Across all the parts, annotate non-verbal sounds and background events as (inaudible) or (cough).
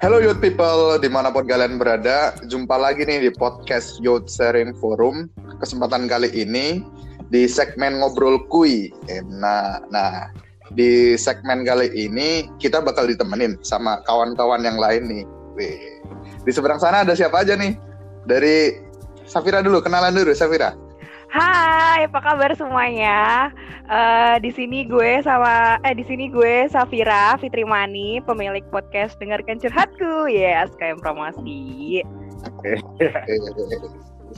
Hello youth people, di mana pun kalian berada, jumpa lagi nih di podcast Youth Sharing Forum. Kesempatan kali ini di segmen ngobrol kui. Eh, Nah, nah di segmen kali ini kita bakal ditemenin sama kawan-kawan yang lain nih. Di seberang sana ada siapa aja nih? Dari Safira dulu, kenalan dulu Safira. Hai, apa kabar semuanya? Eh, di sini gue sama eh di sini gue Safira Fitri Mani, pemilik podcast Dengarkan Curhatku. Yes, kayak promosi. (laughs)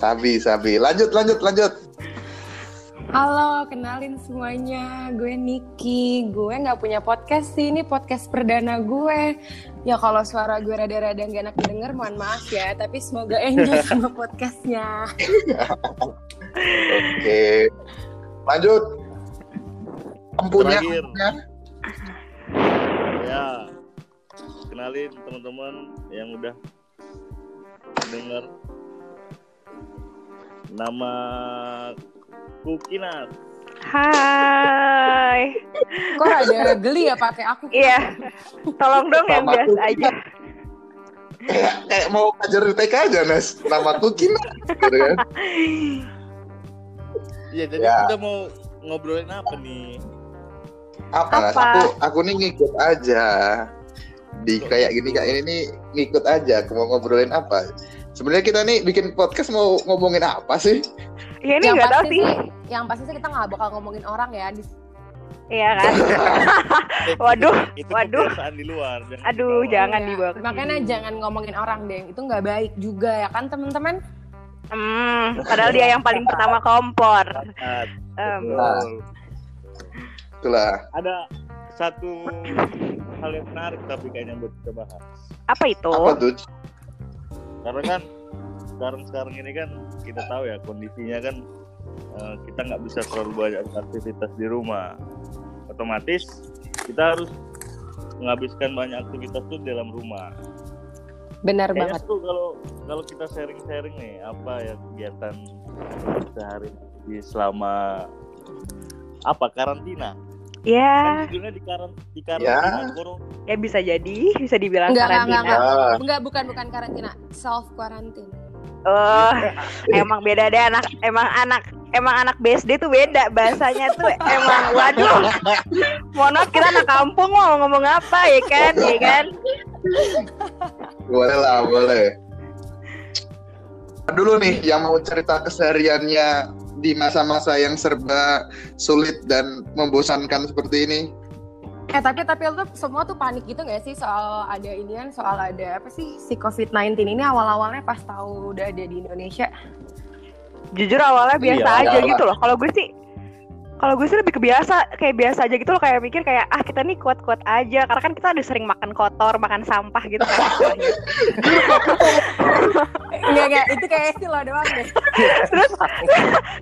Sabi, Sabi. Lanjut, lanjut, lanjut. Halo, kenalin semuanya. Gue Niki. Gue nggak punya podcast sih. Ini podcast perdana gue. Ya kalau suara gue rada-rada nggak enak didengar, mohon maaf ya. Tapi semoga enjoy (laughs) sama podcastnya. Oke. Lanjut. Empunya. Ya, kenalin teman-teman yang udah dengar nama Kukinas. Hai. Kok ada geli ya pakai aku? Iya. Tolong dong yang biasa aja. Kayak, kayak mau ngajar di TK aja, Nes. Namaku Kina. Gitu kan. Iya, jadi Ya. kita mau ngobrolin apa nih? Apa? Apa? Aku, aku nih ngikut aja. Di kayak gini kayak ini nih ngikut aja. Aku mau ngobrolin apa. Sebenarnya kita nih bikin podcast mau ngomongin apa sih? Ya ini yang nggak tahu sih. sih, yang pasti sih kita nggak bakal ngomongin orang ya. Di- Iya kan? (laughs) Waduh, itu waduh. di luar. jangan Aduh, dibawa. jangan Iya. dibawa. Makanya jangan ngomongin orang deh. Itu nggak baik juga ya kan teman-teman? Hmm, padahal dia yang paling pertama kompor. Itulah. Ada satu hal yang menarik tapi kayaknya buat kita bahas. apa itu? Apa tuh? Karena kan sekarang sekarang ini kan kita tahu ya kondisinya kan eh, kita nggak bisa terlalu banyak aktivitas di rumah. Otomatis kita harus menghabiskan banyak aktivitas tuh di dalam rumah. Benar Kayaknya banget. tuh kalau kalau kita sharing-sharing nih apa ya kegiatan sehari di selama apa karantina? Ya, Kan judulnya di karan di karantina corona. ya bisa jadi, bisa dibilang Enggak, enggak, karantina. enggak, Ah, Enggak, bukan bukan karantina, self quarantine. Oh, (laughs) emang beda deh anak emang anak emang anak BSD tuh beda bahasanya tuh emang waduh. (laughs) Maaf kita anak kampung mau ngomong apa ya kan? Ya kan? boleh lah, boleh. Dulu nih yang mau cerita kesehariannya di masa-masa yang serba sulit dan membosankan seperti ini. Eh tapi tapi lu tuh semua tuh panik gitu gak sih soal ada inian soal ada apa sih si COVID-19 ini awal-awalnya pas tahu udah ada di Indonesia. Jujur awalnya biasa Iya, aja gitu loh. Kalau gue sih kalau gue sih lebih kebiasa kayak biasa aja gitu loh kayak mikir kayak ah kita nih kuat-kuat aja. Karena kan kita udah sering makan kotor makan sampah gitu kan. (laughs) Enggak enggak itu kayak sih lo doang deh. (laughs) terus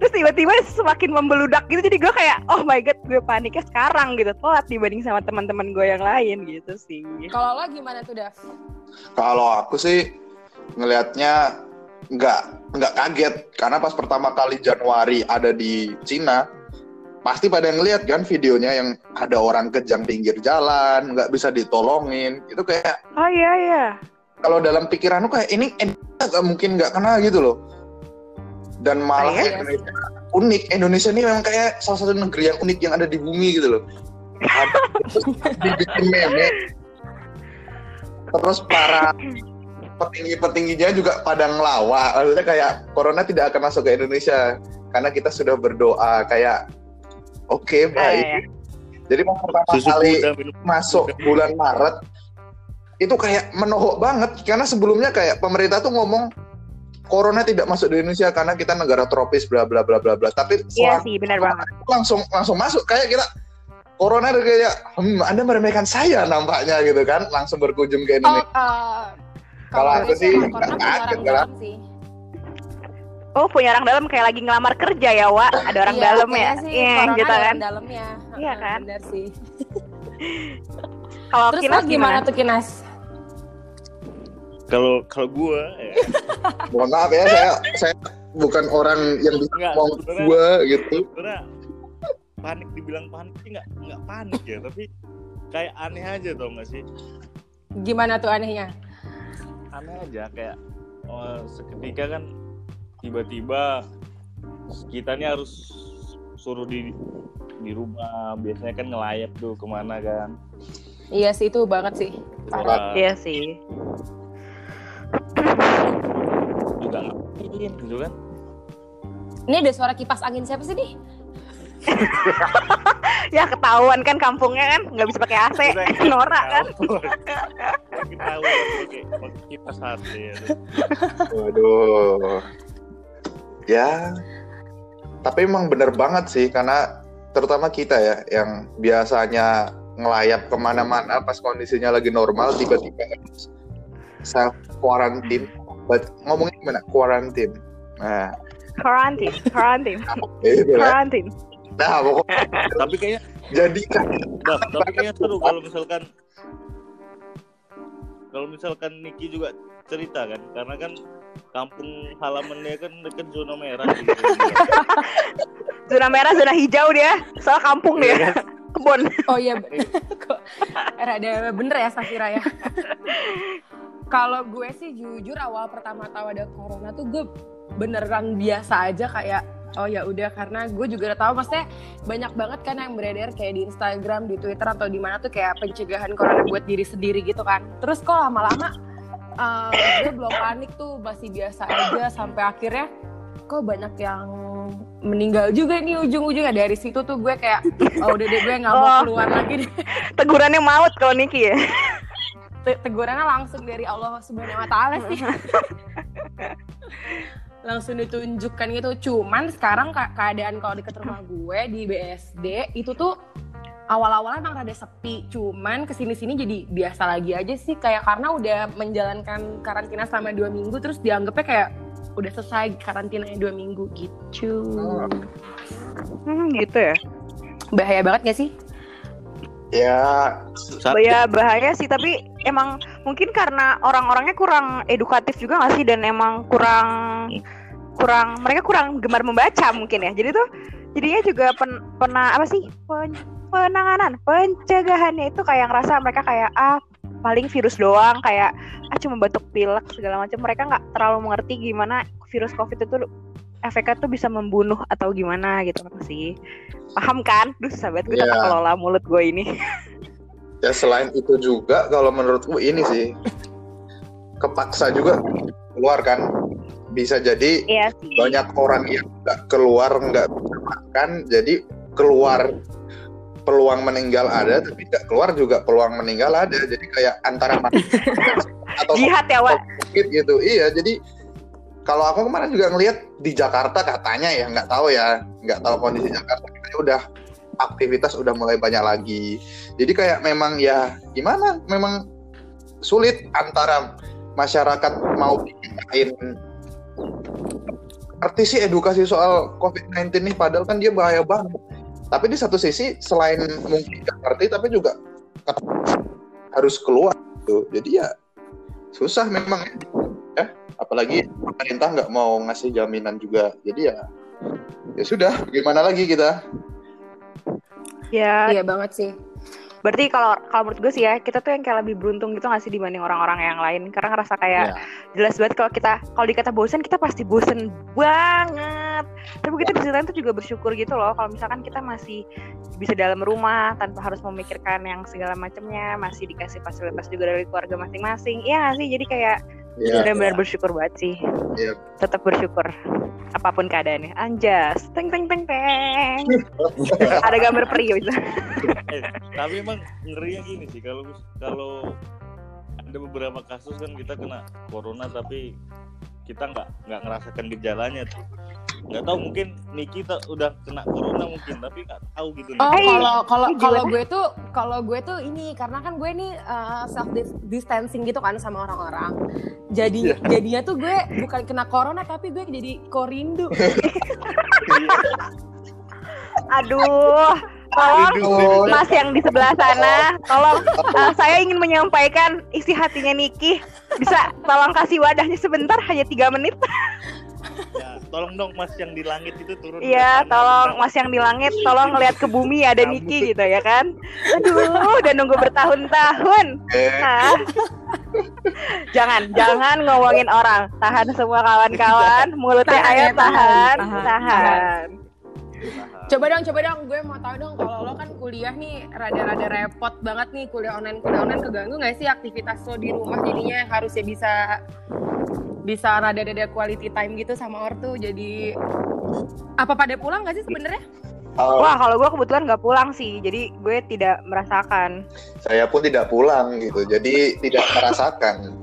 terus tiba-tiba semakin membeludak gitu jadi gue kayak oh my god gue paniknya sekarang gitu. Telat dibanding sama teman-teman gue yang lain gitu sih. Kalau lo gimana tuh Dav? Kalau aku sih ngelihatnya nggak nggak kaget. Karena pas pertama kali Januari ada di Cina pasti pada ngelihat kan videonya yang ada orang kejang pinggir jalan nggak bisa ditolongin. Itu kayak oh iya iya. kalau dalam pikiranku kayak ini nggak mungkin nggak kena gitu loh. Dan malah iya? Indonesia unik. Indonesia ini memang kayak salah satu negeri yang unik yang ada di bumi gitu loh. (laughs) Terus dibikin meme. Terus para petinggi-petingginya juga pada ngelawa maksudnya kayak corona tidak akan masuk ke Indonesia karena kita sudah berdoa. Kayak oke baik. iya. jadi pas pertama Susu kali kuda minum masuk bulan Maret itu kayak menohok banget. Karena sebelumnya kayak pemerintah tuh ngomong corona tidak masuk di Indonesia karena kita negara tropis bla bla bla bla bla. Tapi iya sih benar banget. langsung langsung masuk. Kayak kita corona kayak hmm, Anda meremehkan saya nampaknya gitu kan. Langsung berkunjung ke Oh, Indonesia eh, Kalau aku sih kaget, orang kan? sih. Oh punya orang dalam kayak lagi ngelamar kerja ya Wak ada orang Iya, dalam ya kayaknya sih iya corona gitu ada kan orang dalamnya. Iya kan? Benar sih. kalau Terus Kinas lo gimana tuh Kinas? Kalau kalau gua ya, (laughs) mohon maaf ya saya saya bukan orang yang bisa Nggak, ngomong gua gitu sebenarnya panik dibilang panik sih nggak nggak panik ya, tapi kayak aneh aja tau gak sih? Gimana tuh anehnya? aneh aja kayak oh, seketika kan tiba-tiba kita nih harus suruh di di rumah biasanya kan ngelayap tuh ke mana kan Iya sih itu banget sih. Orang Iya sih. juga ngapain gitu kan Ini ada suara kipas angin siapa sih nih? (laughs) Ya ketahuan kan kampungnya kan nggak bisa pakai AC. Norak kan. kita tahu pakai kipas hati ya. (laughs) Waduh. Ya. Tapi emang bener banget sih karena terutama kita ya yang biasanya ngelayap ke mana-mana pas kondisinya lagi normal tiba-tiba harus self quarantine. But ngomongnya gimana? Quarantine. Nah, Quarantine, quarantine, (laughs) itu ya. quarantine. Nah, pokoknya (laughs) tapi kayaknya jadi kan Bah, tapi kayaknya seru kalau misalkan kalau misalkan Niki juga cerita kan karena kan kampung halamannya kan dekat zona merah gitu. (laughs) Zona merah, zona hijau dia. Soal kampung Iya (laughs) dia. kan? Kebon. Oh iya, (laughs) kok rada bener ya Safira ya. Kalau gue sih jujur awal pertama tahu ada corona tuh gue beneran biasa aja kayak oh ya udah karena gue juga udah tahu maksudnya banyak banget kan yang beredar kayak di Instagram, di Twitter atau di mana tuh kayak pencegahan corona buat diri sendiri gitu kan. Terus kok lama-lama eh, gue belum panik tuh masih biasa aja sampai akhirnya kok banyak yang meninggal juga nih ujung-ujungnya dari situ tuh gue kayak oh udah deh gue nggak mau Oh. keluar lagi deh Tegurannya maut kalau Niki ya. Te- tegurannya langsung dari Allah Subhanahu wa taala sih. (laughs) langsung ditunjukkan gitu. Cuman sekarang ke- keadaan kalau deket rumah gue di BSD itu tuh awal-awalnya emang rada sepi. Cuman ke sini-sini jadi biasa lagi aja sih kayak karena udah menjalankan karantina selama dua minggu terus dianggapnya kayak udah selesai karantinanya dua minggu gitu. Hmm, gitu ya. Bahaya banget gak sih? ya Sa- Ya bahaya sih tapi emang mungkin karena orang-orangnya kurang edukatif juga nggak sih dan emang kurang kurang mereka kurang gemar membaca mungkin ya. Jadi tuh jadinya juga pen- pernah apa sih pen- penanganan pencegahannya itu kayak ngerasa mereka kayak ah paling virus doang kayak ah cuma batuk pilek segala macam. Mereka nggak terlalu mengerti gimana virus covid itu efeknya tuh bisa membunuh atau gimana gitu sih. Paham kan? Duh sahabat gue Iya. tata kelola mulut gue ini. (laughs) Ya selain itu juga kalau menurutku ini sih kepaksa juga keluar kan. Bisa jadi Iya sih. banyak orang yang nggak keluar nggak makan jadi keluar peluang meninggal ada tapi nggak keluar juga peluang meninggal ada. Jadi kayak antara (laughs) atau jihad ya Wak. Gitu. Iya jadi kalau aku kemarin juga ngelihat di Jakarta katanya ya nggak tahu ya nggak tahu kondisi Jakarta. Katanya udah aktivitas udah mulai banyak lagi. Jadi kayak memang ya gimana? Memang sulit antara masyarakat mau dimintain ngerti sih edukasi soal COVID-19 nih padahal kan dia bahaya banget tapi di satu sisi selain mungkin nggak ngerti tapi juga harus keluar gitu. Jadi ya susah memang ya apalagi pemerintah nggak mau ngasih jaminan juga. Jadi ya ya sudah gimana lagi kita? Ya. Iya banget sih. berarti kalau kalau menurut gue sih ya kita tuh yang kayak lebih beruntung gitu nggak sih dibanding orang-orang yang lain? Karena ngerasa kayak Ya. jelas banget kalau kita kalau dikata bosen kita pasti bosen banget tapi kita lain tuh juga bersyukur gitu loh kalau misalkan kita masih bisa dalam rumah tanpa harus memikirkan yang segala macamnya masih dikasih fasilitas juga dari keluarga masing-masing. Iya sih? Jadi kayak ya benar-benar bersyukur banget sih. Iya. tetap bersyukur apa pun keadaannya. Anjas. Teng teng teng teng. (laughs) Ada gambar peri gitu. (laughs) Eh, tapi emang ngerinya gini sih kalau kalau ada beberapa kasus kan kita kena corona tapi kita nggak nggak ngerasakan gejalanya tuh nggak tahu mungkin Niki udah kena corona mungkin tapi nggak tahu gitu Oh, Eh, kalau kalau kalau gue tuh kalau gue tuh ini karena kan gue nih uh, self dis- distancing gitu kan sama orang-orang. Jadi jadinya tuh gue bukan kena corona tapi gue jadi korindu. (laughs) aduh tolong Mas yang di sebelah sana, tolong uh, (laughs) saya ingin menyampaikan isi hatinya Niki. Bisa tolong kasih wadahnya sebentar, hanya tiga menit. (laughs) Ya, tolong dong mas yang di langit itu turun Iya, tolong Mas yang di langit, tolong ngeliat ke bumi ada Niki gitu ya kan. Aduh, udah nunggu bertahun-tahun. eh, Nah, jangan, jangan ngomongin orang. Tahan semua kawan-kawan. Mulutnya Tahan ayo ya, tahan, tahan, tahan, tahan. Coba dong, coba dong. Gue mau tahu dong kalau lo kan kuliah nih rada-rada repot banget nih kuliah online kuliah online keganggu nggak sih aktivitas lo di rumah jadinya harusnya bisa bisa rada-rada quality time gitu sama ortu jadi apa pada pulang nggak sih sebenarnya? Uh, Wah, kalau gue kebetulan nggak pulang sih, jadi gue tidak merasakan. saya pun tidak pulang gitu, jadi tidak merasakan.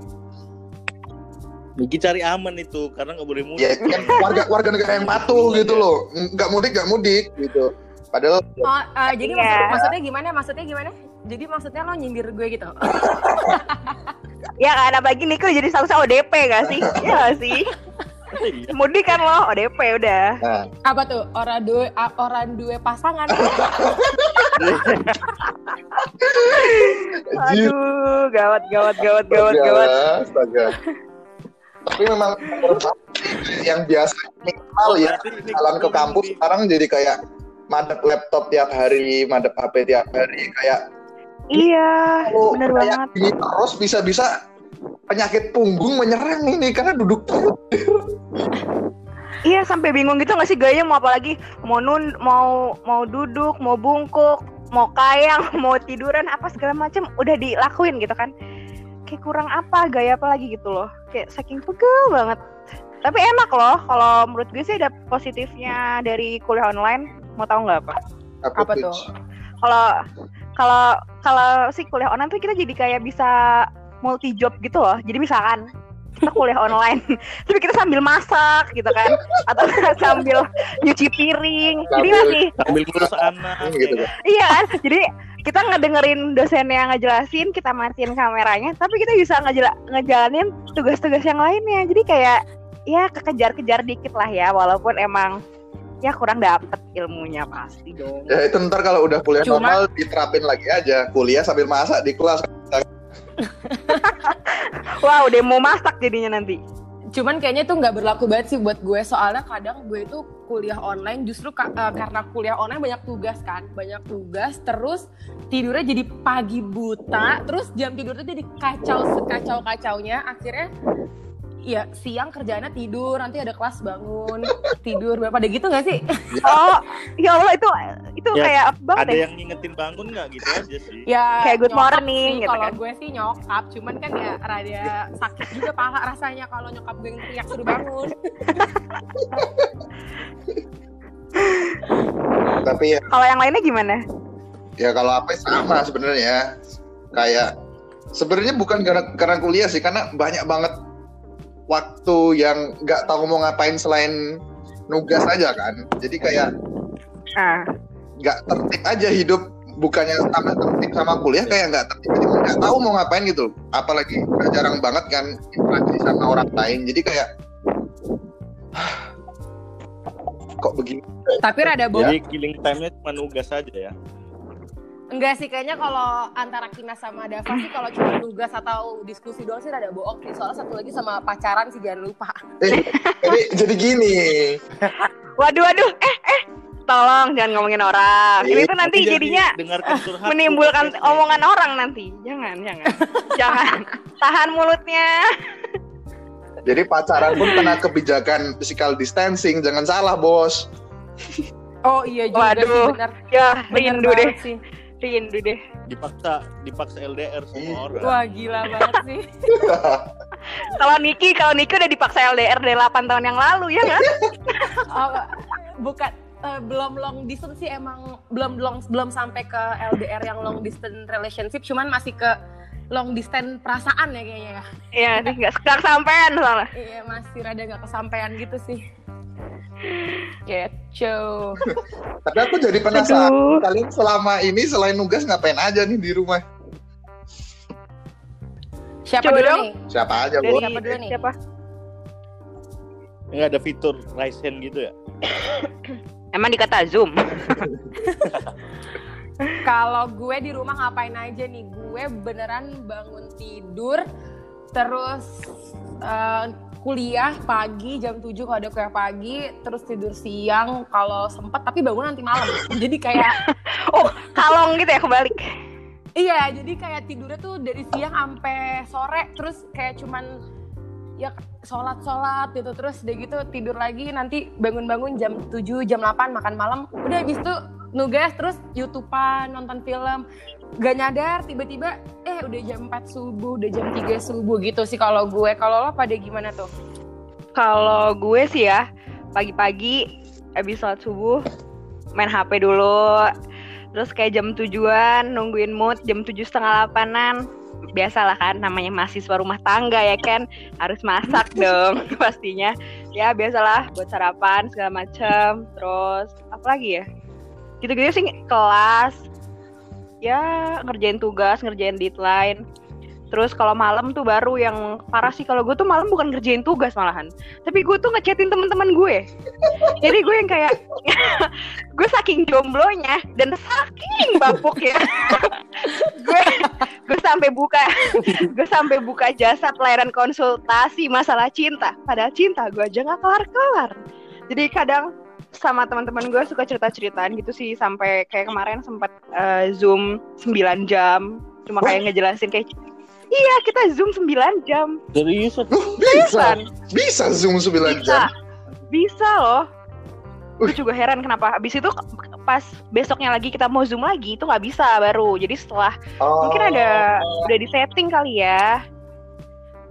Miki cari aman itu karena nggak boleh mudik. Ya kan warga warga negara yang patuh gitu loh, nggak mudik nggak mudik gitu. Padahal Oh, eh, jadi Iya. maksud- maksudnya gimana? Maksudnya gimana? Jadi maksudnya lo nyindir gue gitu? (laughs) Ya kan, apalagi Niko jadi statusnya ODP gak sih? (laughs) Iya gak sih? Iya. Mudik kan lo, ODP udah. nah, Apa tuh? Orang dua orang dua pasangan. (laughs) Aduh, gawat, gawat, gawat, gawat, astaga, gawat. astaga. Tapi memang yang biasa minimal ya Berarti ini jalan ke ini- kampus ini- sekarang jadi kayak madep laptop tiap hari, madep HP tiap hari, kayak Iya, oh, kayak banget. gini terus bisa-bisa penyakit punggung menyerang ini karena duduk terus. Iya, sampai bingung gitu gak sih gaya mau apa lagi? Mau nun, mau mau duduk, mau bungkuk, mau kayang, (laughs) mau tiduran, apa segala macam udah dilakuin gitu kan. Kayak kurang apa, gaya apa lagi gitu loh. Kayak saking pegel banget. Tapi enak loh, kalau menurut gue sih ada positifnya dari kuliah online. Mau tahu nggak apa? Apa tuh? kalau kalau kalau si kuliah online tuh kita jadi kayak bisa multi job gitu loh. Jadi misalkan kita kuliah online, (laughs) tapi kita sambil masak gitu kan, atau (laughs) sambil nyuci piring. Jadi Sambil- masih Sambil ngurus anak. gitu kan. iya kan? Jadi kita ngedengerin dosen yang ngejelasin, kita matiin kameranya, tapi kita bisa ngejela- ngejalanin tugas-tugas yang lainnya. Jadi kayak ya kekejar-kejar dikit lah ya, walaupun emang ya kurang dapet ilmunya pasti dong. Ya itu ntar kalau udah kuliah Cuma- normal diterapin lagi aja. Kuliah sambil masak di kelas. (laughs) Wow, demo masak jadinya nanti. Cuman kayaknya itu nggak berlaku banget sih buat gue. Soalnya kadang gue itu kuliah online justru ka- eh, karena kuliah online banyak tugas kan, banyak tugas terus tidurnya jadi pagi buta, terus jam tidur tuh jadi kacau sekacau kacaunya akhirnya ya siang kerjaannya tidur nanti ada kelas bangun (laughs) tidur pada gitu nggak sih Oh, ya Allah itu itu Ya, kayak apa banget Ada ya? yang ngingetin bangun nggak gitu aja sih. ya Kayak good morning sih, gitu kalau kan. gue sih nyokap cuman kan ya rada sakit juga paha rasanya kalau nyokap gue yang teriak suruh bangun (laughs) Tapi ya, Kalau yang lainnya gimana? ya kalau apa sama sebenarnya. Kayak sebenarnya bukan karena karena kuliah sih, karena banyak banget waktu yang nggak tahu mau ngapain selain nugas aja kan. Jadi kayak Ah, nggak tertib aja hidup bukannya sama tertib sama kuliah kayak nggak tertib aja. Nggak tahu mau ngapain gitu. Apalagi udah jarang banget kan interaksi sama orang lain. Jadi kayak (sighs) kok begini? Tapi rada bohong. Jadi killing time-nya cuma nugas aja ya. Enggak sih, kayaknya kalau antara Kinas sama Dava sih kalau cuma tugas atau diskusi doang sih rada bohong sih. Soalnya satu lagi sama pacaran sih jangan lupa. eh, jadi jadi gini waduh, waduh, eh, eh, tolong jangan ngomongin orang. Ini tuh nanti Tapi jadi jadinya menimbulkan omongan orang nanti. Jangan, jangan, (laughs) jangan. Tahan mulutnya. jadi pacaran pun kena kebijakan physical distancing jangan salah bos Oh iya juga Waduh. sih benar. Ya, Benar rindu deh, sih. Rindu deh. dipaksa dipaksa LDR Iya. semua orang. Wah gila banget sih. (laughs) Kalau Niki, kalau Niki udah dipaksa LDR dari 8 tahun yang lalu ya kan? (laughs) Oh, bukan eh, belum long distance sih emang belum long belum sampai ke LDR yang long distance relationship cuman masih ke long distance perasaan ya kayaknya ya. Iya, sih nggak sekarang sampean soalnya. Iya masih rada nggak kesampaian gitu sih. (laughs) Gitu. (laughs) tapi aku jadi penasaran Aduh. kalian selama ini selain nugas ngapain aja nih di rumah Siapa Coba dulu dong. nih? siapa aja Dari bos Siapa dulu nih? siapa? Nggak ada fitur raise hand gitu ya? Emang dikata Zoom? (laughs) Kalau gue di rumah ngapain aja nih? Gue beneran bangun tidur, terus eh, kuliah pagi jam 7 kalau ada kuliah pagi, terus tidur siang kalau sempet tapi bangun nanti malam. (laughs) Jadi kayak (laughs) Oh, kalong gitu ya kebalik. Iya, jadi kayak tidurnya tuh dari siang sampai sore, terus kayak cuman ya sholat-sholat gitu, terus udah gitu tidur lagi, nanti bangun-bangun jam 7, jam 8 makan malam, udah habis itu nugas, terus youtubean, nonton film, gak nyadar tiba-tiba eh udah jam 4 subuh, udah jam 3 subuh gitu sih kalau gue, kalau lo pada gimana tuh? Kalau gue sih ya, pagi-pagi habis sholat subuh, main HP dulu, terus kayak jam tujuan nungguin mood jam tujuh setengah delapanan. Biasalah kan namanya mahasiswa rumah tangga ya kan harus masak (laughs) dong pastinya. Ya biasalah buat sarapan segala macam terus apa lagi ya gitu-gitu sih kelas ya ngerjain tugas ngerjain deadline Terus kalau malam tuh baru yang parah sih kalau gue tuh malam bukan ngerjain tugas malahan, tapi gue tuh ngechatin teman-teman gue. Jadi gue yang kayak (laughs) gue saking jomblonya dan saking bapuk ya. (laughs) gue gue sampai buka gue sampai buka jasa pelayanan konsultasi masalah cinta. Padahal cinta gue aja nggak kelar-kelar. Jadi kadang sama teman-teman gue suka cerita-ceritaan gitu sih sampai kayak kemarin sempat uh, zoom 9 jam cuma kayak ngejelasin kayak Iya, kita Zoom 9 jam. Serius? Loh, bisa. Bisa Zoom 9 Bisa. jam. Bisa loh. Gue juga heran kenapa habis itu pas besoknya lagi kita mau Zoom lagi itu nggak bisa baru. Jadi setelah Oh. mungkin ada udah di setting kali ya.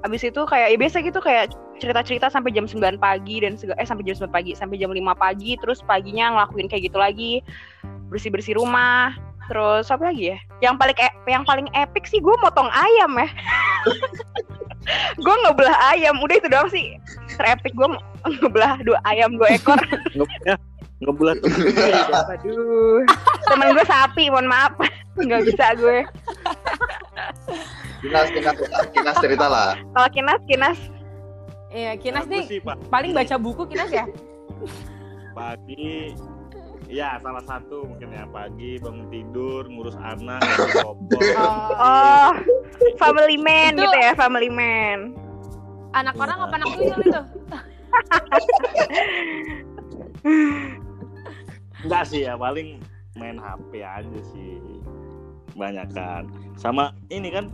Habis itu kayak ya biasa gitu kayak cerita-cerita sampai jam 9 pagi dan sega, eh sampai jam 9 pagi, sampai jam 5 pagi terus paginya ngelakuin kayak gitu lagi. Bersih-bersih rumah. Terus apa lagi ya? Yang paling e- yang paling epic sih gue motong ayam ya. (laughs) gue ngebelah ayam, udah itu doang sih. Terepik gue ngebelah dua ayam dua ekor. (laughs) Nge- ngebulat Aduh. Temen gue sapi, mohon maaf. (laughs) Nggak bisa gue. Kinas, kinas, kinas cerita lah. Kalau kinas, kinas. Iya, Kinas nih sih, paling baca buku Kinas ya? (laughs) pagi ya salah satu mungkin ya pagi bangun tidur ngurus anak (laughs) ngurus popok Oh, family man Itu- gitu ya, family man. Anak orang apa anak tuyul itu? (laughs) enggak sih ya paling main HP aja sih banyak kan sama ini kan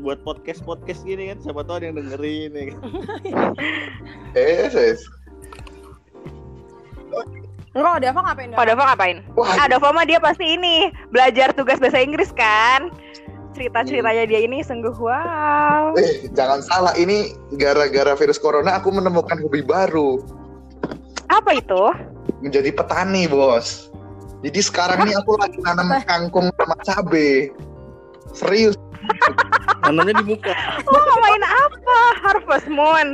buat podcast podcast gini kan siapa tahu ada yang dengerin ya kan. Eh, sis. Enggak, Dava ngapain? Oh, Dava ngapain? Wah, Ah, Dava mah dia pasti ini belajar tugas bahasa Inggris kan. Cerita-ceritanya dia ini sungguh wow. eh, jangan salah. Ini gara-gara virus corona aku menemukan hobi baru. Apa itu? Menjadi petani, bos. Jadi sekarang nih aku lagi nanam (laughs) kangkung sama cabe. Serius. (laughs) nanamnya di muka Lo ngomongin apa? Harvest Moon.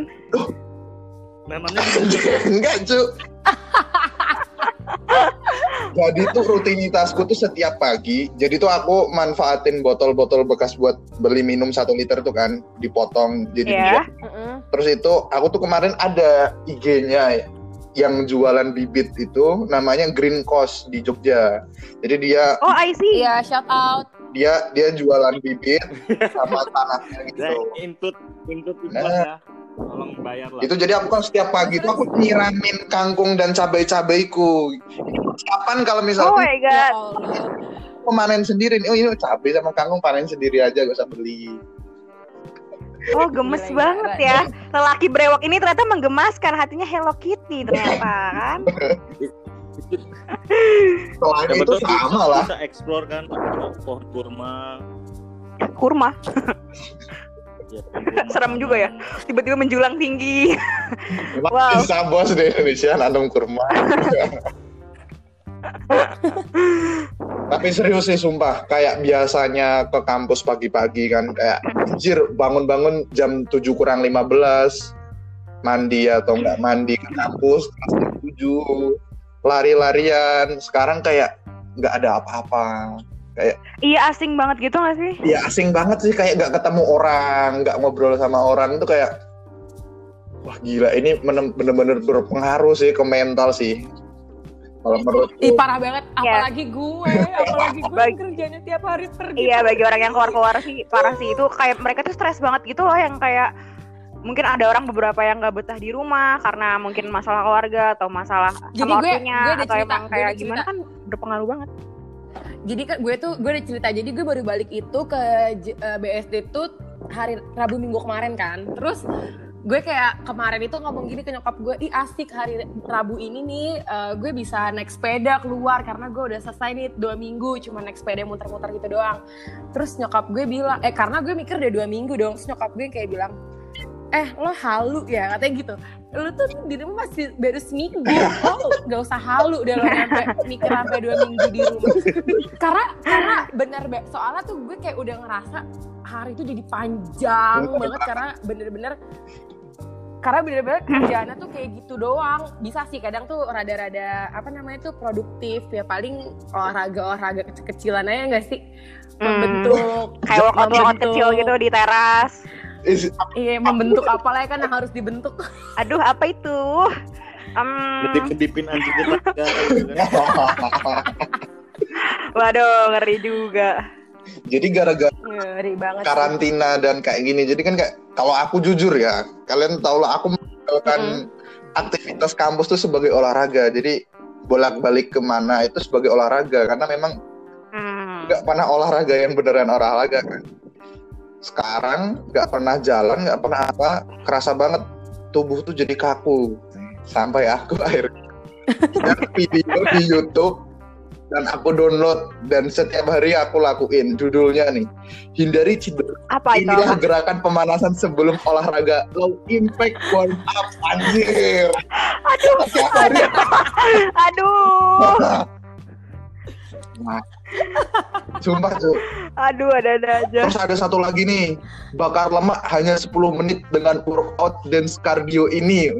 nanamnya di muka (laughs) Enggak, cu. Jadi tuh rutinitasku tuh setiap pagi. Jadi tuh aku manfaatin botol-botol bekas buat beli minum satu liter tuh kan, dipotong jadi Iya. dua. Mm-mm. Terus itu aku tuh kemarin ada IG-nya yang jualan bibit itu namanya Green Coast di Jogja. Jadi dia Oh, I see. Iya, shout out. Dia dia jualan bibit (laughs) sama tanahnya ya, gitu. input input iklan ya tolong bayar lah Itu jadi aku kan setiap pagi tuh aku nyiramin kangkung dan cabai-cabaiku. Persiapan kalau Oh misalnya my Ya god. Panen sendiri nih. Oh ini cabai sama kangkung panen sendiri aja gak usah beli. Oh, gemes Gila, gila. banget ya. Lelaki brewok ini ternyata menggemaskan hatinya Hello Kitty ternyata kan. (laughs) Selain itu sama bisa- lah. bisa explore kan pohon kurma Kurma. ya, (laughs) kurma Serem juga ya. Tiba-tiba menjulang tinggi. Wow. Bisa bos di Indonesia nanam kurma. (laughs) Tapi serius sih sumpah, kayak biasanya ke kampus pagi-pagi kan kayak anjir bangun-bangun jam 7 kurang 15 mandi atau enggak mandi ke kampus kelas jam 7 lari-larian. Sekarang kayak nggak ada apa-apa. Iya asing banget gitu gak sih? ya asing banget sih. Kayak nggak ketemu orang nggak ngobrol sama orang. Itu kayak wah gila. Ini bener- bener-bener berpengaruh sih ke mental sih. Kalau menurutku. Ih, parah banget. Iya. Apalagi gue, (laughs) apalagi gue Bagi- kerjanya tiap hari pergi. Iya bagi orang yang keluar-keluar sih parah sih. Itu kayak mereka tuh stres banget gitu loh yang kayak mungkin ada orang beberapa yang nggak betah di rumah karena mungkin masalah keluarga atau masalah Jadi sama gue- ortunya gue ada atau cerita, emang gue kayak ada gimana kan berpengaruh banget. Jadi kan gue tuh gue udah cerita. Jadi gue baru balik itu ke eh, BSD tuh hari Rabu Minggu kemarin kan. Terus gue kayak kemarin itu ngomong gini ke nyokap gue, ih asik hari Rabu ini nih eh, gue bisa naik sepeda keluar karena gue udah selesai nih dua minggu cuma naik sepeda muter-muter gitu doang. Terus nyokap gue bilang, eh karena gue mikir udah dua minggu dong. Terus nyokap gue kayak bilang, eh lo halu ya katanya gitu. Lo tuh di rumah masih baru seminggu. Lo gak usah halu udah lo nyampe mikir sampai dua minggu di rumah. Karena karena bener Be. soalnya tuh gue kayak udah ngerasa hari itu jadi panjang banget karena bener-bener karena bener-bener kerjaannya tuh kayak gitu doang. Bisa sih kadang tuh rada-rada apa namanya tuh produktif. Ya paling olahraga-olahraga kecil-kecilan aja nggak sih? Hmm. membentuk Kayak workout workout kecil gitu di teras. Iya, membentuk apa lah kan yang harus dibentuk. (laughs) Aduh, apa itu? Um, Ngedip-ngedipin anjing tetangga gitu (laughs) waduh, ngeri juga. Jadi gara-gara Ngeri banget. sih. karantina dan kayak gini, jadi kan kayak kalau aku jujur ya, kalian tau lah aku melakukan aktivitas kampus tuh sebagai olahraga. Jadi bolak-balik ke mana itu sebagai olahraga karena memang Hmm. nggak pernah olahraga yang beneran olahraga kan. Sekarang nggak pernah jalan, nggak pernah apa, kerasa banget tubuh tuh jadi kaku. Sampai aku (laughs) akhirnya lihat video di YouTube dan aku download dan setiap hari aku lakuin. Judulnya nih hindari cedera Apa itu? inilah gerakan pemanasan sebelum olahraga. Low impact warm up anjir. Aduh, setiap hari. (laughs) Aduh, nah, sumpah tuh aduh, ada-ada aja. Terus ada satu lagi nih, bakar lemak hanya 10 menit dengan workout dan cardio ini.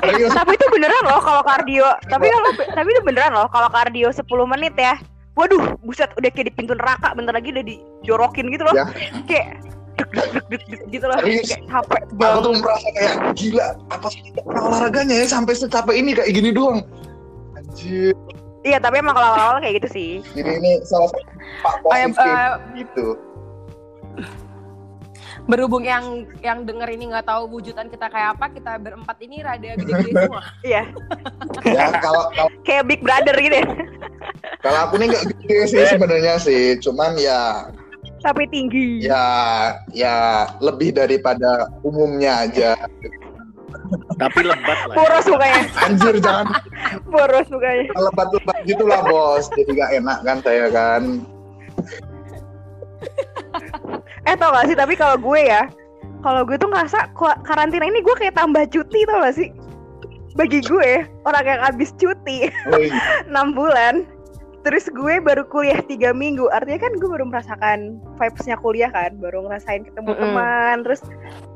Tapi itu beneran loh kalau kardio. Tapi kalau tapi itu beneran loh kalau kardio 10 menit ya. Waduh, buset udah kayak di pintu neraka bentar lagi udah dijorokin gitu loh. Ya. Kayak gitu loh. Serius. Kayak capek aku banget. tuh merasa kayak gila, apa sih olahraganya ya sampai secapek ini kayak gini doang. Anjir, Iya, tapi emang kalau awal-awal kayak gitu sih. jadi ini salah satu pak Oh, ya, positif eh, gitu. berhubung yang yang denger ini nggak tahu wujudan kita kayak apa, kita berempat ini rada gede-gede (laughs) semua. Iya, Ya kalau kalau kayak Big Brother gitu ya. kalau aku nih nggak gede sih sebenarnya sih, cuman ya Tapi tinggi. ya ya lebih daripada umumnya aja. Tapi lebat lah. Boros mukanya. Anjir jangan (laughs) Boros mukanya. lebat-lebat gitulah bos jadi gak enak kan saya kan Eh tau gak sih, tapi kalau gue ya, kalau gue tuh ngerasa karantina ini gue kayak tambah cuti tau gak sih? Bagi gue, orang yang habis cuti 6 (laughs) bulan, terus gue baru kuliah tiga minggu, artinya kan gue baru merasakan vibes-nya kuliah kan, baru ngerasain ketemu Mm-mm. teman, terus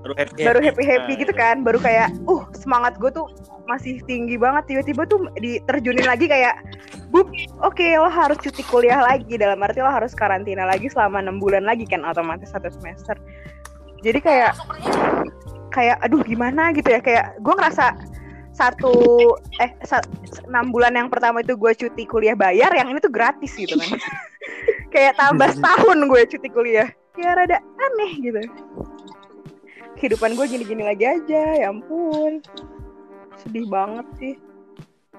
Baru happy baru happy happy gitu kan, baru kayak, uh semangat gue tuh masih tinggi banget, tiba-tiba tuh diterjunin lagi kayak, bup, oke lo harus cuti kuliah lagi, dalam arti lo harus karantina lagi selama enam bulan lagi kan, otomatis satu semester. Jadi kayak, kayak, aduh gimana? Gitu ya, kayak gue ngerasa satu eh sa- enam bulan yang pertama itu gue cuti kuliah bayar, yang ini tuh gratis gitu kan. (laughs) kayak tambah (laughs) setahun gue cuti kuliah, kayak rada aneh gitu. Kehidupan gue gini-gini lagi aja ya ampun. Sedih banget sih.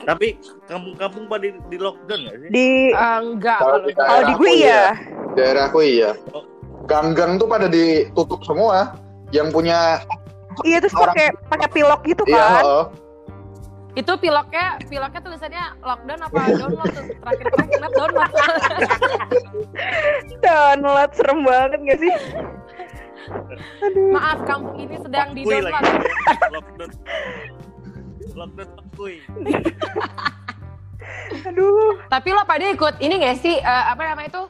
Tapi kampung-kampung pada di, di lockdown gak sih? di Eh, enggak Kalau kalau di kalau di gue iya. Daerahku iya. Gang-gang tuh pada ditutup semua. Yang punya iya terus pakai pakai pilok gitu iya kan. heeh. Itu piloknya, piloknya tulisannya lockdown apa download tuh? Terakhir terakhir download. (laughs) download serem banget gak sih aduh Maaf, kampung ini sedang di download. Lockdown. Lockdown kui. aduh Tapi lo pada ikut ini gak sih? eh, apa namanya itu?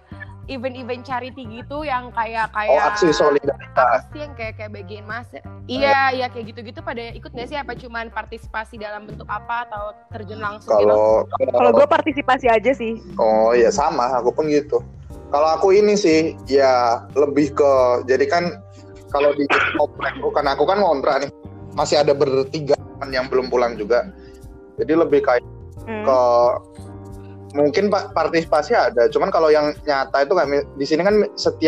Event-event charity gitu yang kayak oh kayak aksi solidaritas. apa sih yang kayak kayak bagian mas iya iya kayak gitu-gitu pada ikut gak sih? Apa cuman partisipasi dalam bentuk apa atau terjun langsung gitu? Kalau kalau gue partisipasi aja sih. Oh ya sama. Aku pun gitu. Kalau aku ini sih ya lebih ke jadi kan kalau di komplek bukan aku kan ngontrak nih masih ada bertiga teman yang belum pulang juga. Jadi lebih kayak Hmm. ke mungkin pak partisipasi ada. Cuman kalau yang nyata itu kami di sini kan di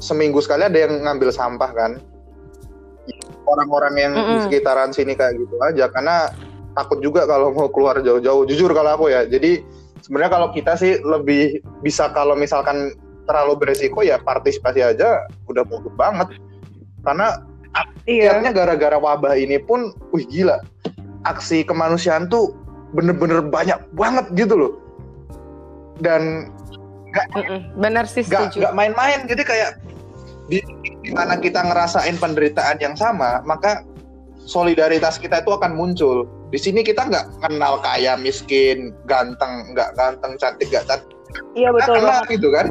seminggu sekali ada yang ngambil sampah kan? Orang-orang yang di Mm-mm. sekitaran sini kayak gitu aja. Karena takut juga kalau mau keluar jauh-jauh. Jujur kalau aku ya. Jadi sebenarnya kalau kita sih lebih bisa kalau misalkan terlalu beresiko ya partisipasi aja udah bagus banget. Karena Iya. gara-gara wabah ini pun wih gila. Aksi kemanusiaan tuh bener-bener banyak banget gitu loh dan Mm-mm. Bener sih setuju. nggak main-main jadi kayak di, di mana kita ngerasain penderitaan yang sama maka solidaritas kita itu akan muncul di sini kita nggak kenal kaya miskin ganteng nggak ganteng cantik nggak cantik Iya betul kenal banget. gitu kan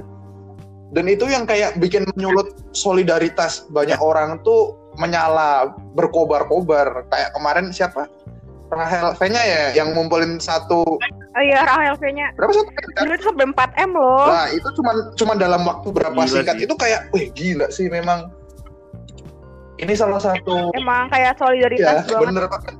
dan itu yang kayak bikin menyulut solidaritas banyak orang tuh menyala berkobar-kobar kayak kemarin siapa Rahel V-nya ya yang ngumpulin satu Oh iya Rahel V-nya. berapa satu Dulu itu sampai 4 M loh. Nah itu cuman cuman dalam waktu berapa Gila singkat sih. itu kayak, wih gila sih memang. Ini salah satu Emang kayak ya solidaritas banget. bener banget.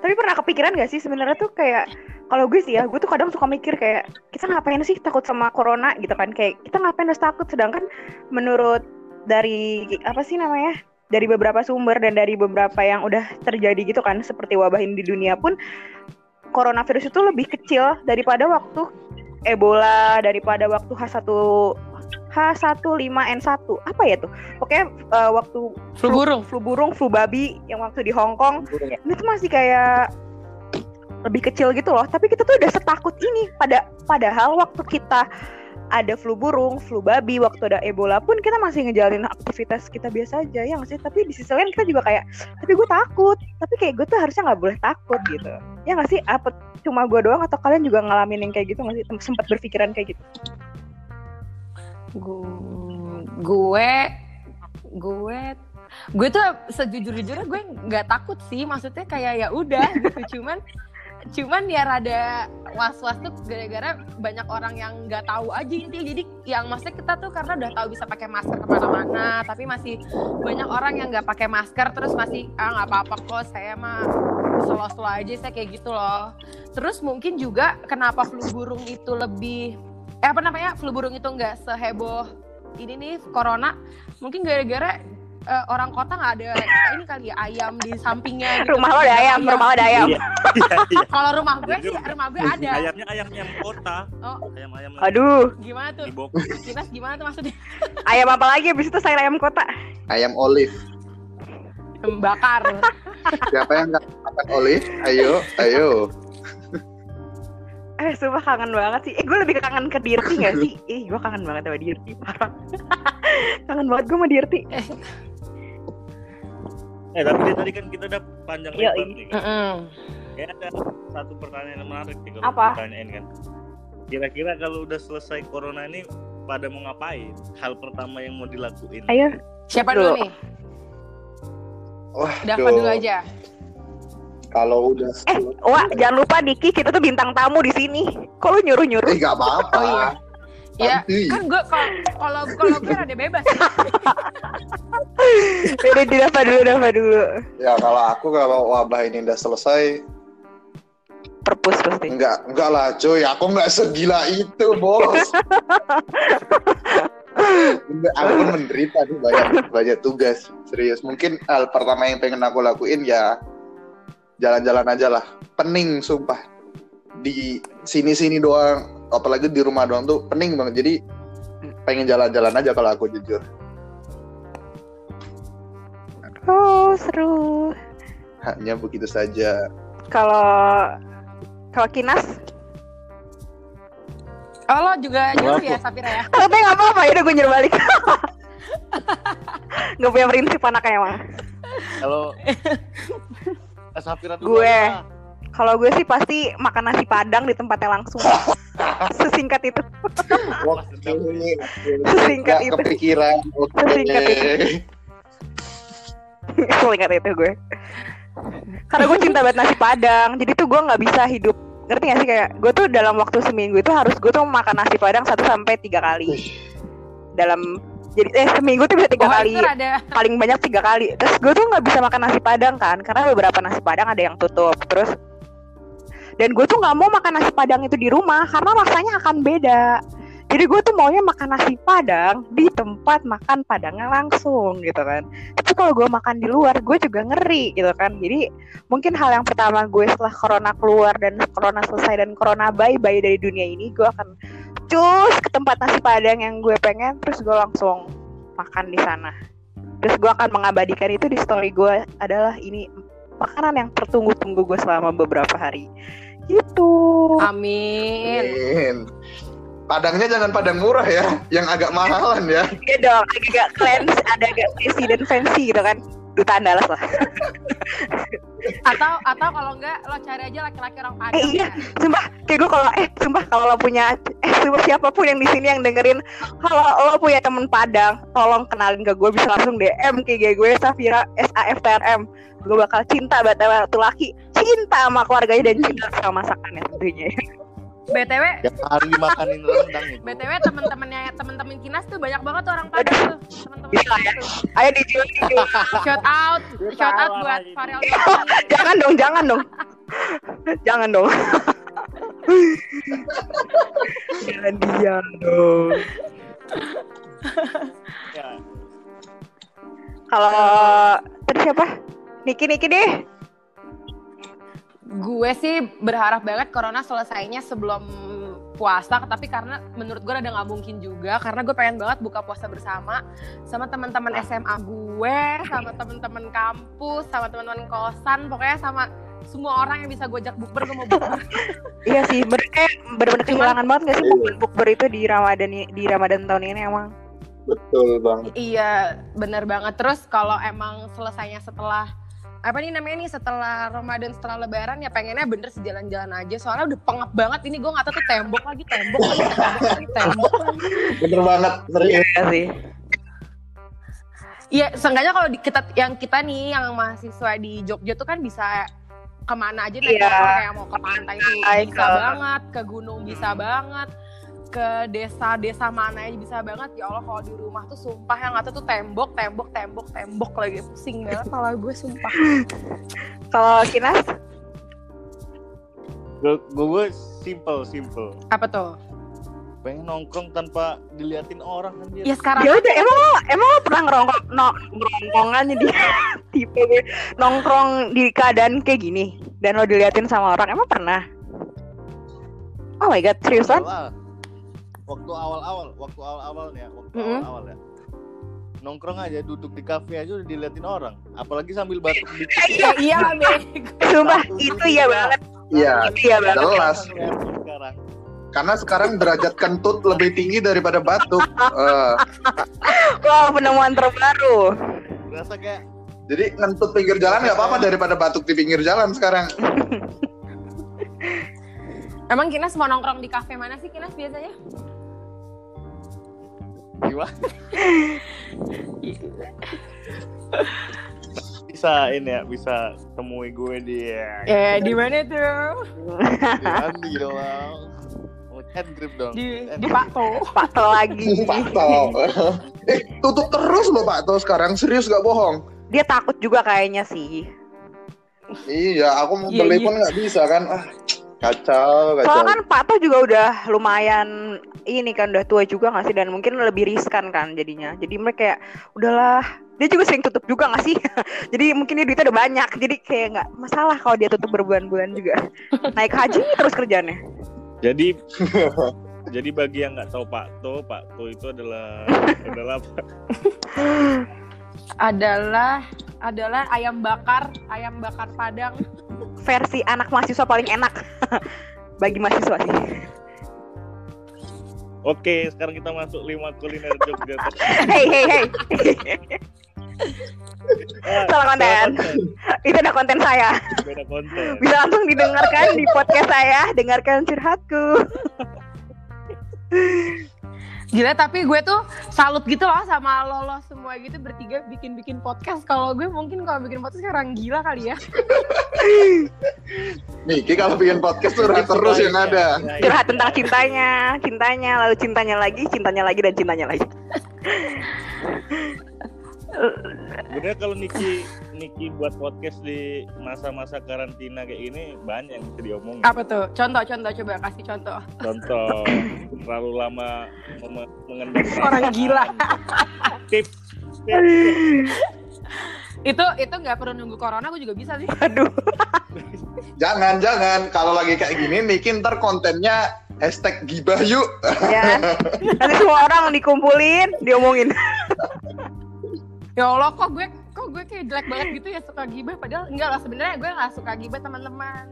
Tapi pernah kepikiran gak sih sebenarnya tuh kayak kalau gue sih ya, gue tuh kadang suka mikir kayak kita ngapain sih takut sama corona gitu kan? Kayak kita ngapain harus takut sedangkan menurut dari apa sih namanya? Dari beberapa sumber dan dari beberapa yang udah terjadi gitu kan seperti wabah ini di dunia pun coronavirus itu lebih kecil daripada waktu Ebola, daripada waktu H1 H15N1. Apa ya tuh? Pokoknya eh, waktu Flu burung. flu burung, flu babi yang waktu di Hong Kong ini tuh masih kayak lebih kecil gitu loh tapi kita tuh udah setakut ini pada padahal waktu kita ada flu burung, flu babi, waktu ada Ebola pun kita masih ngejalanin aktivitas kita biasa aja ya nggak sih? Tapi di sisi lain kita juga kayak tapi gue takut tapi kayak gue tuh harusnya nggak boleh takut gitu. Ya nggak sih? Apa cuma gue doang atau kalian juga ngalamin yang kayak gitu nggak sih? Sempat berpikiran kayak gitu? Gu- gue gue gue tuh sejujur-jujurnya gue nggak takut sih maksudnya kayak ya udah gitu. Cuman cuman ya rada was-was tuh gara-gara banyak orang yang nggak tahu aja intinya. Jadi yang maksudnya kita tuh karena udah tahu bisa pakai masker ke mana-mana tapi masih banyak orang yang nggak pakai masker terus masih ah nggak apa-apa kok saya mah slow-slow aja saya kayak gitu loh. Terus mungkin juga kenapa flu burung itu lebih eh apa namanya? Flu burung itu nggak seheboh ini nih corona mungkin gara-gara eh, orang kota nggak ada ini kali ya ayam di sampingnya gitu. rumah lo ada ayam rumah lo ada ayam Iya, iya, iya. (laughs) kalau rumah gue sih rumah gue ada Ayamnya ayam ayam kota. Oh. Ayam ayam aduh gimana tuh. Kinas gimana tuh maksudnya (laughs) ayam apa lagi abis itu sayur ayam kota Ayam olive. bakar (laughs) Siapa yang nggak makan olive? Ayo, ayo. Eh, sumpah kangen banget sih. Eh, gue lebih kangen ke Dirti gak sih? Ih, gue kangen banget sama Dirti, parah. kangen banget gue sama Dirti. Eh tapi tadi kan kita udah panjang Iya, lebar iya. nih kan. Mm-mm. Kayak ada satu pertanyaan yang menarik nih kalau Apa? ditanyain kan. Kira-kira kalau udah selesai corona ini pada mau ngapain? Hal pertama yang mau dilakuin. Ayo. siapa Dulu. dulu nih Wah, Dava dulu aja Kalau udah Eh, Wah, jangan lupa Diki, kita tuh bintang tamu di sini. Kok lu nyuruh-nyuruh? eh nggak apa-apa. Oh, iya. Ya kan gue kalau kalau kalau gue ada bebas (laughs) Udah di Dava dulu, Dava dulu. Ya kalau aku kalau wabah ini udah selesai, Perpus pasti. enggak enggak lah cuy, aku nggak segila itu bos. Enggak, aku pun (laughs) menderita nih banyak banyak tugas serius. Mungkin hal pertama yang pengen aku lakuin ya jalan-jalan aja lah. Pening sumpah di sini-sini doang, apalagi di rumah doang tuh pening banget. Jadi pengen jalan-jalan aja kalau aku jujur. Oh, seru. Hanya begitu saja. Kalau kalau Kinas, oh lo juga nyuruh ya Safira ya (laughs) katanya nggak apa-apa ya udah gue nyuruh balik. (laughs) Gak punya prinsip anaknya emang. Kalau Safira dulu Gue. Kalau gue sih pasti makan nasi padang di tempatnya langsung. (laughs) Sesingkat itu. (laughs) Sesingkat itu. kepikiran. Sesingkat itu. (laughs) Sesingkat itu gue. Karena gue cinta banget nasi padang. Jadi tuh gue nggak bisa hidup. Ngerti gak sih kayak gue tuh dalam waktu seminggu itu harus gue tuh makan nasi padang satu sampai tiga kali dalam jadi eh seminggu tuh bisa tiga oh kali ada paling banyak tiga kali terus gue tuh nggak bisa makan nasi padang kan karena beberapa nasi padang ada yang tutup terus dan gue tuh nggak mau makan nasi padang itu di rumah karena rasanya akan beda. Jadi gue tuh maunya makan nasi padang di tempat makan padangnya langsung gitu kan. Tapi kalau gue makan di luar gue juga ngeri gitu kan. Jadi mungkin hal yang pertama gue setelah corona keluar dan corona selesai dan corona bye bye dari dunia ini gue akan cus ke tempat nasi padang yang gue pengen terus gue langsung makan di sana. Terus gue akan mengabadikan itu di story gue adalah ini makanan yang tertunggu-tunggu gue selama beberapa hari gitu Amin. Amin. Padangnya jangan padang murah ya, yang agak mahalan ya. (laughs) Iya dong, agak cleanse, ada agak fancy dan fancy gitu kan. Duta Andalas lah. Atau atau kalau enggak lo cari aja laki-laki orang Padang. Eh, iya. ya. Sumpah, kayak gue kalau eh sumpah kalau lo punya eh sumpah siapa pun yang di sini yang dengerin kalau lo punya temen Padang, tolong kenalin ke gue bisa langsung DM kayak gue Safira S A F T R M. Gue bakal cinta banget sama tuh laki, cinta sama keluarganya dan cinta sama masakannya tentunya. BTW Tiap hari makanin rendang itu. BTW temen-temennya temen-temen Kinas tuh banyak banget tuh orang Padang tuh. Temen-temen Bisa Kinas ya? Ayo dijual dijual. Shout out, shout out buat. Farel. (laughs) jangan dong, jangan dong. jangan dong. jangan dia dong. Ya, Kalau tadi siapa? Niki Niki deh. Gue sih berharap banget corona selesainya sebelum puasa, tapi karena menurut gue ada nggak mungkin juga, karena gue pengen banget buka puasa bersama sama teman-teman SMA gue, sama teman-teman kampus, sama teman-teman kosan, pokoknya sama semua orang yang bisa gue ajak bukber, gue mau bukber. (laughs) Iya sih, bener Cuman- kehilangan banget gak sih Iya. bukber itu di Ramadan di Ramadan tahun ini emang. Betul banget. Iya, bener banget. Terus kalau emang selesainya setelah apa nih namanya nih setelah Ramadan setelah Lebaran ya pengennya bener sejalan-jalan aja soalnya udah pengap banget ini gue nggak tahu tuh tembok lagi tembok lagi tembok lagi tembok lagi Bener banget, serius. Iya sih. Iya, seenggaknya kalau di, kita yang kita nih yang mahasiswa di Jogja tuh kan bisa ke mana aja Iya. motor kayak mau ke pantai tuh Pantai, bisa ke- banget, ke gunung bisa banget, ke desa-desa mana aja bisa banget. Ya Allah kalau di rumah tuh sumpah yang nggak tahu tuh tembok, tembok, tembok, tembok lagi pusing banget kepala gue sumpah. (laughs) Kalau Kinas, gue gue simple simple. Apa tuh? Pengen nongkrong tanpa diliatin orang anjir. Ya sekarang ya udah emang lo emang lo pernah ngerongkong no, ngerongkongan di (laughs) tipe gue nongkrong di keadaan kayak gini dan lo diliatin sama orang emang pernah? Oh my god, seriusan? Awal, waktu awal-awal, waktu awal-awalnya, waktu Mm-mm. awal-awal ya. Nongkrong aja, duduk di kafe aja udah diliatin orang. Apalagi sambil batuk dikit. (laughs) ya iya bego. Sumpah itu dunia. ya banget, Iya, itu ya banget. jelas. sekarang. Karena sekarang derajat kentut lebih tinggi daripada batuk. (laughs) Eh, Wow penemuan terbaru. Berasa kayak jadi ngentut pinggir jalan nggak apa-apa daripada batuk di pinggir jalan sekarang. Emang Kinas mau nongkrong di kafe mana sih Kinas biasanya? Gimana? bisa ini ya, bisa temui gue di Ya di mana tuh? di. Oh, hand grip dong. Di Hand di grip. Pak To. Pak Tel lagi. Pak To. (laughs) eh, tutup terus loh Pak To sekarang. Serius gak bohong. Dia takut juga kayaknya sih. Iya, aku mau Iya, beli iya. pun nggak bisa kan. Ah, kacau, kacau. Soalnya kan Pak To juga udah lumayan ini kan udah tua juga gak sih dan mungkin lebih riskan kan jadinya. Jadi mereka kayak udahlah dia juga sering tutup juga gak sih? (laughs) Jadi mungkin dia duitnya udah banyak. Jadi kayak nggak masalah kalau dia tutup berbulan-bulan juga. Naik haji terus kerjanya. Jadi (laughs) jadi bagi yang nggak tahu Pak To, Pak To itu adalah (laughs) adalah? Adalah adalah ayam bakar, ayam bakar Padang. Versi anak mahasiswa paling enak (laughs) bagi mahasiswa sih. Oke, sekarang kita masuk lima kuliner Jogja. (laughs) Hey hey hey, Ah, Salah konten. itu udah konten saya. Beda konten. Bisa langsung didengarkan di podcast saya. Dengarkan curhatku. (laughs) Gila tapi gue tuh salut gitu loh sama lo lo semua gitu bertiga bikin-bikin podcast. Kalau gue mungkin kalau bikin podcast sekarang gila kali ya. (laughs) Niki kalau bikin podcast tuh Iya, terus yang ada. curhat tentang cintanya, cintanya, lalu cintanya lagi, cintanya lagi dan cintanya lagi. Sebenarnya kalau Niki Niki buat podcast di masa-masa karantina kayak gini banyak yang bisa diomongin. Apa tuh? Contoh-contoh coba kasih contoh. Contoh terlalu lama mem- mengendam (laughs) Orang gila. (laughs) Tips. tips. itu itu nggak perlu nunggu corona gue juga bisa sih Aduh. (laughs) Jangan, jangan. Kalau lagi kayak gini, Niki ntar kontennya hashtag gibah yuk. Ya. Nanti semua orang dikumpulin, diomongin. Ya allah kok gue kok gue kayak jelek banget gitu ya suka gibah padahal enggak lah sebenarnya gue nggak suka gibah teman-teman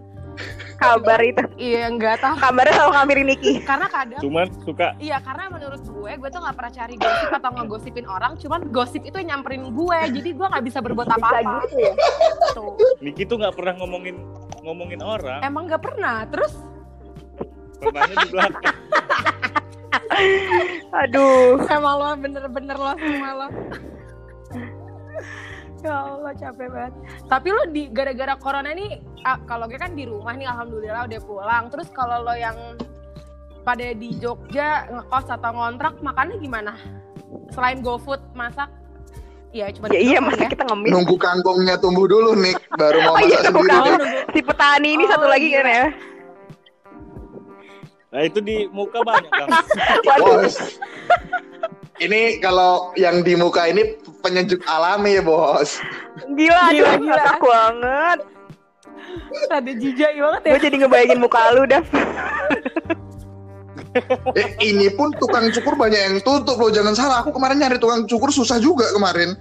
Kabar itu. iya enggak tahu Kabarnya selalu ngamirin Niki. karena kadang Cuman suka Iya karena menurut gue, gue tuh nggak pernah cari gosip atau ngegosipin orang, cuman gosip itu yang nyamperin gue, jadi gue nggak bisa berbuat apa-apa. gitu ya. Tuh. Niki tuh nggak pernah ngomongin ngomongin orang. Emang nggak pernah. Terus Pernahnya di belakang. Aduh. emang lo bener-bener lo semua lo. Ya Allah capek banget. Tapi lo di gara-gara corona nih, ah, kalau gue kan di rumah nih, alhamdulillah udah pulang. Terus kalau lo yang pada di Jogja ngekos atau ngontrak, makannya gimana? Selain GoFood masak, ya cuma Ya iya masa kita ngemis. Nunggu kangkungnya tumbuh dulu, Nik. Baru mau Oh iya, masak tunggu sendiri. kangkung. Si petani ini Oh, satu lagi kan ya. Nah itu di muka banyak kan. (laughs) Waduh. Ini kalau yang di muka ini penyejuk alami ya, Bos. Gila, Gila, gila. ngakak banget. Ada jijai banget ya. Gue jadi ngebayangin muka lu, Dav. (laughs) Eh, ini pun tukang cukur banyak yang tutup loh. Jangan salah, aku kemarin nyari tukang cukur susah juga kemarin.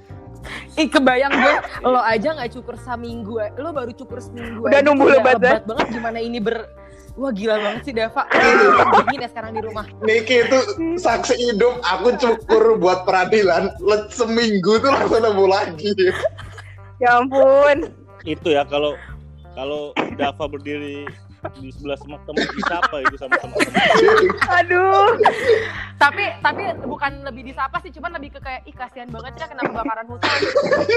Ih kebayang gue lo aja nggak cukur seminggu lo baru cukur seminggu Udah aja tuh lebat lebat banget gimana ini ber wah gila banget sih Dava (laughs) dingin ya sekarang di rumah Niki itu saksi hidup. Aku cukur buat peradilan. Let seminggu tuh langsung nemu lagi. Ya ampun. itu ya kalau kalau Dava berdiri di sebelah teman-teman disapa itu sama teman-teman. Aduh. tapi tapi bukan lebih disapa sih cuman lebih ke kayak ih kasihan banget ya kena kebakaran hutan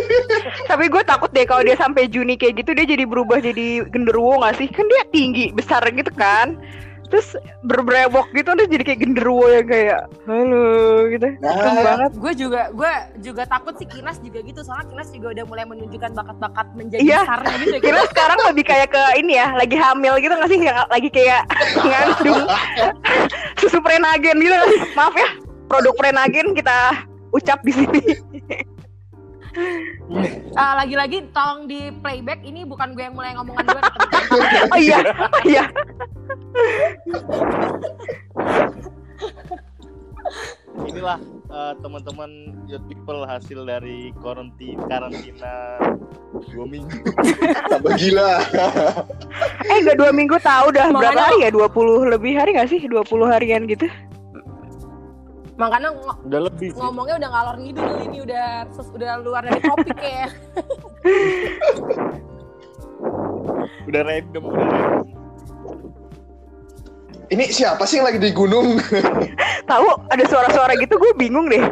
(laughs) Tapi gue takut deh kalau dia sampai Juni kayak gitu dia jadi berubah jadi genderuwo gak sih? Kan dia tinggi, besar gitu kan. Terus berbrewok gitu terus jadi kayak genderuwo yang kayak halo gitu. Nah. banget. gue juga gue juga takut sih Kinas juga gitu soalnya Kinas juga udah mulai menunjukkan bakat-bakat menjadi Iya. besarnya gitu ya Kira sekarang lebih kayak ke ini ya, lagi hamil gitu gak sih? Yang lagi kayak (laughs) ngandung (laughs) susu prenagen gitu? Maaf ya, produk prenagen kita ucap di sini. (laughs) Ah, lagi-lagi tolong di playback ini bukan gue yang mulai ngomongan gue (laughs) Oh iya, iya. Inilah eh, teman-teman youth people hasil dari karantina karantina dua minggu. (laughs) Tambah gila. Eh gak dua minggu tahu udah Makanya- berapa hari ya? 20 lebih hari gak sih? 20 harian gitu. Makanya ngo- Udah lebih sih. ngomongnya udah ngalor ngidul ini udah udah luar dari topik ya (laughs) Udah random, udah random. Ini siapa sih yang lagi di gunung? (laughs) Tahu ada suara-suara gitu gue bingung deh.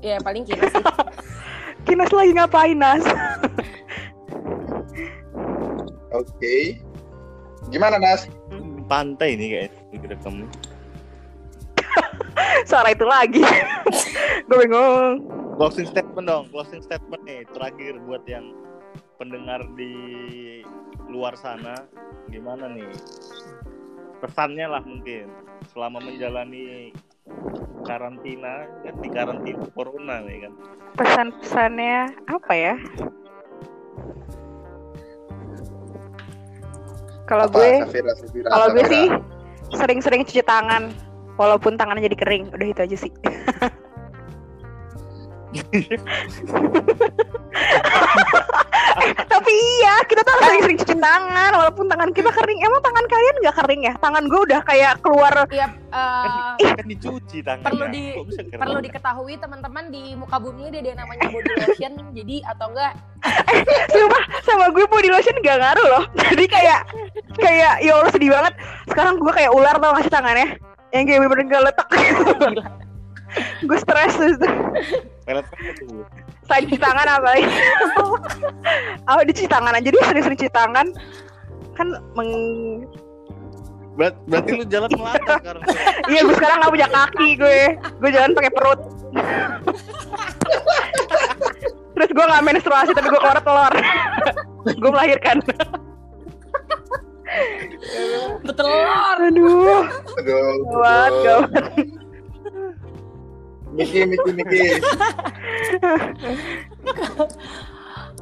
ya paling kita sih (laughs) Kinas lagi ngapain Nas? Oke. Gimana, Nas? Pantai nih kayaknya (laughs) direkam. Suara itu lagi. (laughs) gue bingung. Closing statement dong, closing statement nih terakhir buat yang pendengar di luar sana gimana nih pesannya lah mungkin selama menjalani karantina kan di karantina corona nih kan Pesan-pesannya apa ya? Kalau gue, kalau gue sih sering-sering cuci tangan. Walaupun tangannya jadi kering, udah itu aja sih. (laughs) Tapi iya, kita tuh harus sering-sering cuci tangan walaupun tangan kita kering. Emang tangan kalian nggak kering ya? Tangan gue udah kayak keluar. Ya eh, kan, kan dicuci tangannya. perlu di perlu diketahui teman-teman di muka bumi ini ada yang namanya body lotion. Jadi atau enggak? Sumpah sama gue body lotion gak ngaruh loh. (laughs) Jadi kayak Kayak ya Allah sedih banget. Sekarang gue kayak ular tau gak sih tangannya? Yang kayak bener-bener gak letak. (laughs) Gue stres terus pelet pelet tuh Selain cuci tangan apa? (laughs) Lagi Oh dicuci tangan aja Jadi sering-sering cuci tangan. Kan meng... Ber- berarti lu jalan melata sekarang Iya gue sekarang gak punya kaki gue. Gue jalan pakai perut. Terus gue gak menstruasi Tapi gue keluar telur. Gue melahirkan. Betul Aduh. Aduh, Gawat, aduh. gawat Niki, Niki, Niki.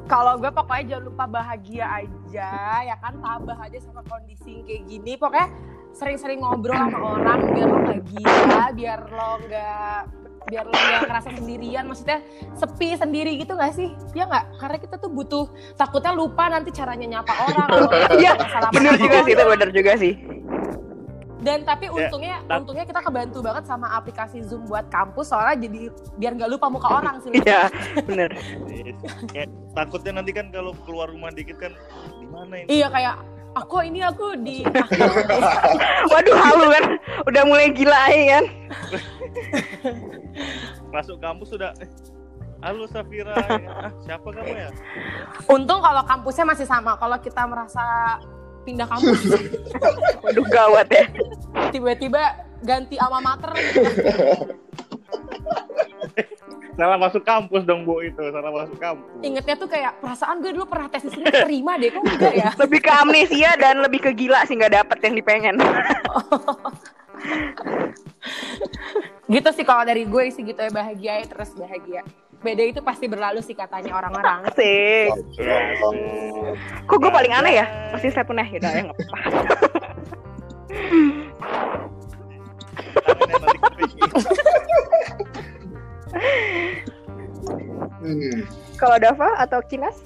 Kalau gue pokoknya jangan lupa bahagia aja, ya kan tabah aja sama kondisi kayak gini. Pokoknya sering-sering ngobrol sama orang biar lo nggak gila, biar lo nggak biar lo nggak ngerasa sendirian. Maksudnya sepi sendiri gitu nggak sih? Ya nggak? Karena kita tuh butuh takutnya lupa nanti caranya nyapa orang. (laughs) Iya, salah Bener juga sih, itu bener juga sih. Dan tapi Ya, untungnya tak- untungnya kita kebantu banget sama aplikasi Zoom buat kampus soalnya jadi biar nggak lupa muka (laughs) orang sih. Iya, (laughs) bener. Kayak takutnya nanti kan kalau keluar rumah dikit kan di mana ini? Iya kayak aku ini aku di (laughs) Waduh, halu kan. Udah mulai gila ya kan. Masuk kampus sudah eh, Halo Safira, ah, siapa kamu ya? Untung kalau kampusnya masih sama. Kalau kita merasa pindah kampus (laughs) Waduh, gawat ya. tiba-tiba ganti alma mater gitu. Salah masuk kampus dong Bu itu, salah masuk kampus. Ingetnya tuh kayak perasaan gue dulu pernah tes di sini terima deh kok enggak ya? (laughs) Lebih ke amnesia dan lebih ke gila sih nggak dapet yang dipengen. (laughs) Gitu sih kalau dari gue sih gitu ya bahagia ya terus bahagia. Beda itu pasti berlalu sih katanya orang-orang. (laughs) Asik. Iya, Kok gue paling aneh ya? Masih saya punah ya, ya nggak apa-apa. Hmm. (laughs) Kalau Dava atau Kinas?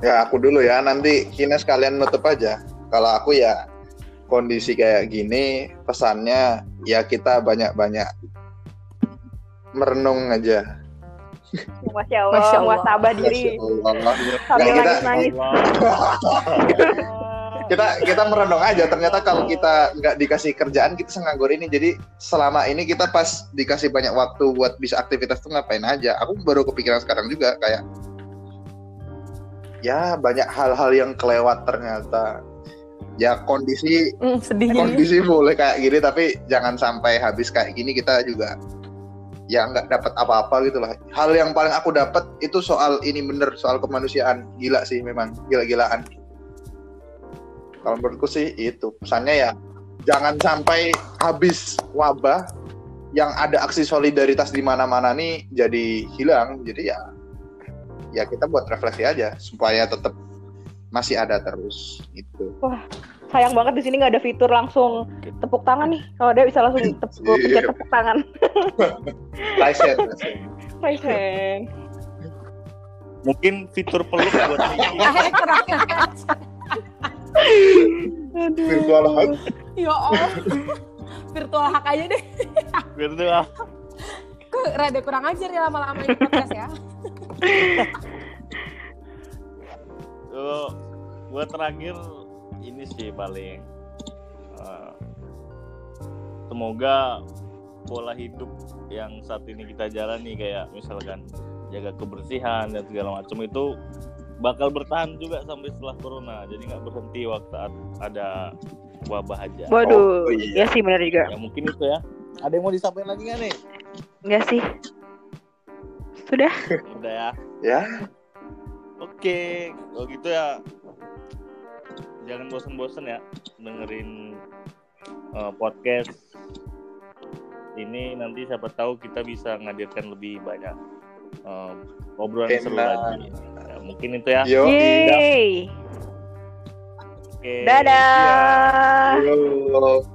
Ya aku dulu ya, nanti Kines kalian nutup aja. Kalau aku ya kondisi kayak gini, pesannya ya kita banyak-banyak merenung aja. Masya Allah, Masya Allah. muasabah diri. Masya Allah. Sambil kita- nangis-nangis. (laughs) kita kita merenung aja ternyata kalau kita nggak dikasih kerjaan kita senganggur ini jadi selama ini kita pas dikasih banyak waktu buat bisa aktivitas tuh ngapain aja aku baru kepikiran sekarang juga kayak ya banyak hal-hal yang kelewat ternyata ya kondisi sedih jadi. kondisi boleh kayak gini tapi jangan sampai habis kayak gini kita juga ya nggak dapat apa-apa gitu lah. Hal yang paling aku dapat itu soal ini bener soal kemanusiaan. Gila sih memang gila-gilaan. Kalau menurutku sih itu pesannya ya jangan sampai habis wabah yang ada aksi solidaritas di mana-mana nih jadi hilang. Jadi ya ya kita buat refleksi aja supaya tetap masih ada terus itu Sayang banget di sini nggak ada fitur langsung tepuk tangan nih. Kalau ada bisa langsung (laughs) tepuk, gue pencet tepuk tangan. Riset. Raise hand. Mungkin fitur peluk buat Niki. Akhirnya kurang virtual hug Ya Allah. Virtual hack aja deh. Virtual. Kok rada kurang ajar ya lama-lama ini podcast ya. Tuh, buat terakhir ini sih paling eh, semoga pola hidup yang saat ini kita jalani kayak misalkan jaga kebersihan dan segala macam itu bakal bertahan juga sampai setelah corona jadi nggak berhenti waktu saat ada wabah aja Waduh, Oh, iya. ya sih benar juga. ya mungkin itu ya ada yang mau disampaikan lagi nggak nih Enggak sih. Sudah. udah ya ya Oke, kalau gitu ya jangan bosan-bosan ya dengerin uh, podcast ini nanti siapa tahu kita bisa ngadirkan lebih banyak uh, obrolan seru Enak. lagi. Ya, mungkin itu ya. yo Yeay. Oke. Dadah. yo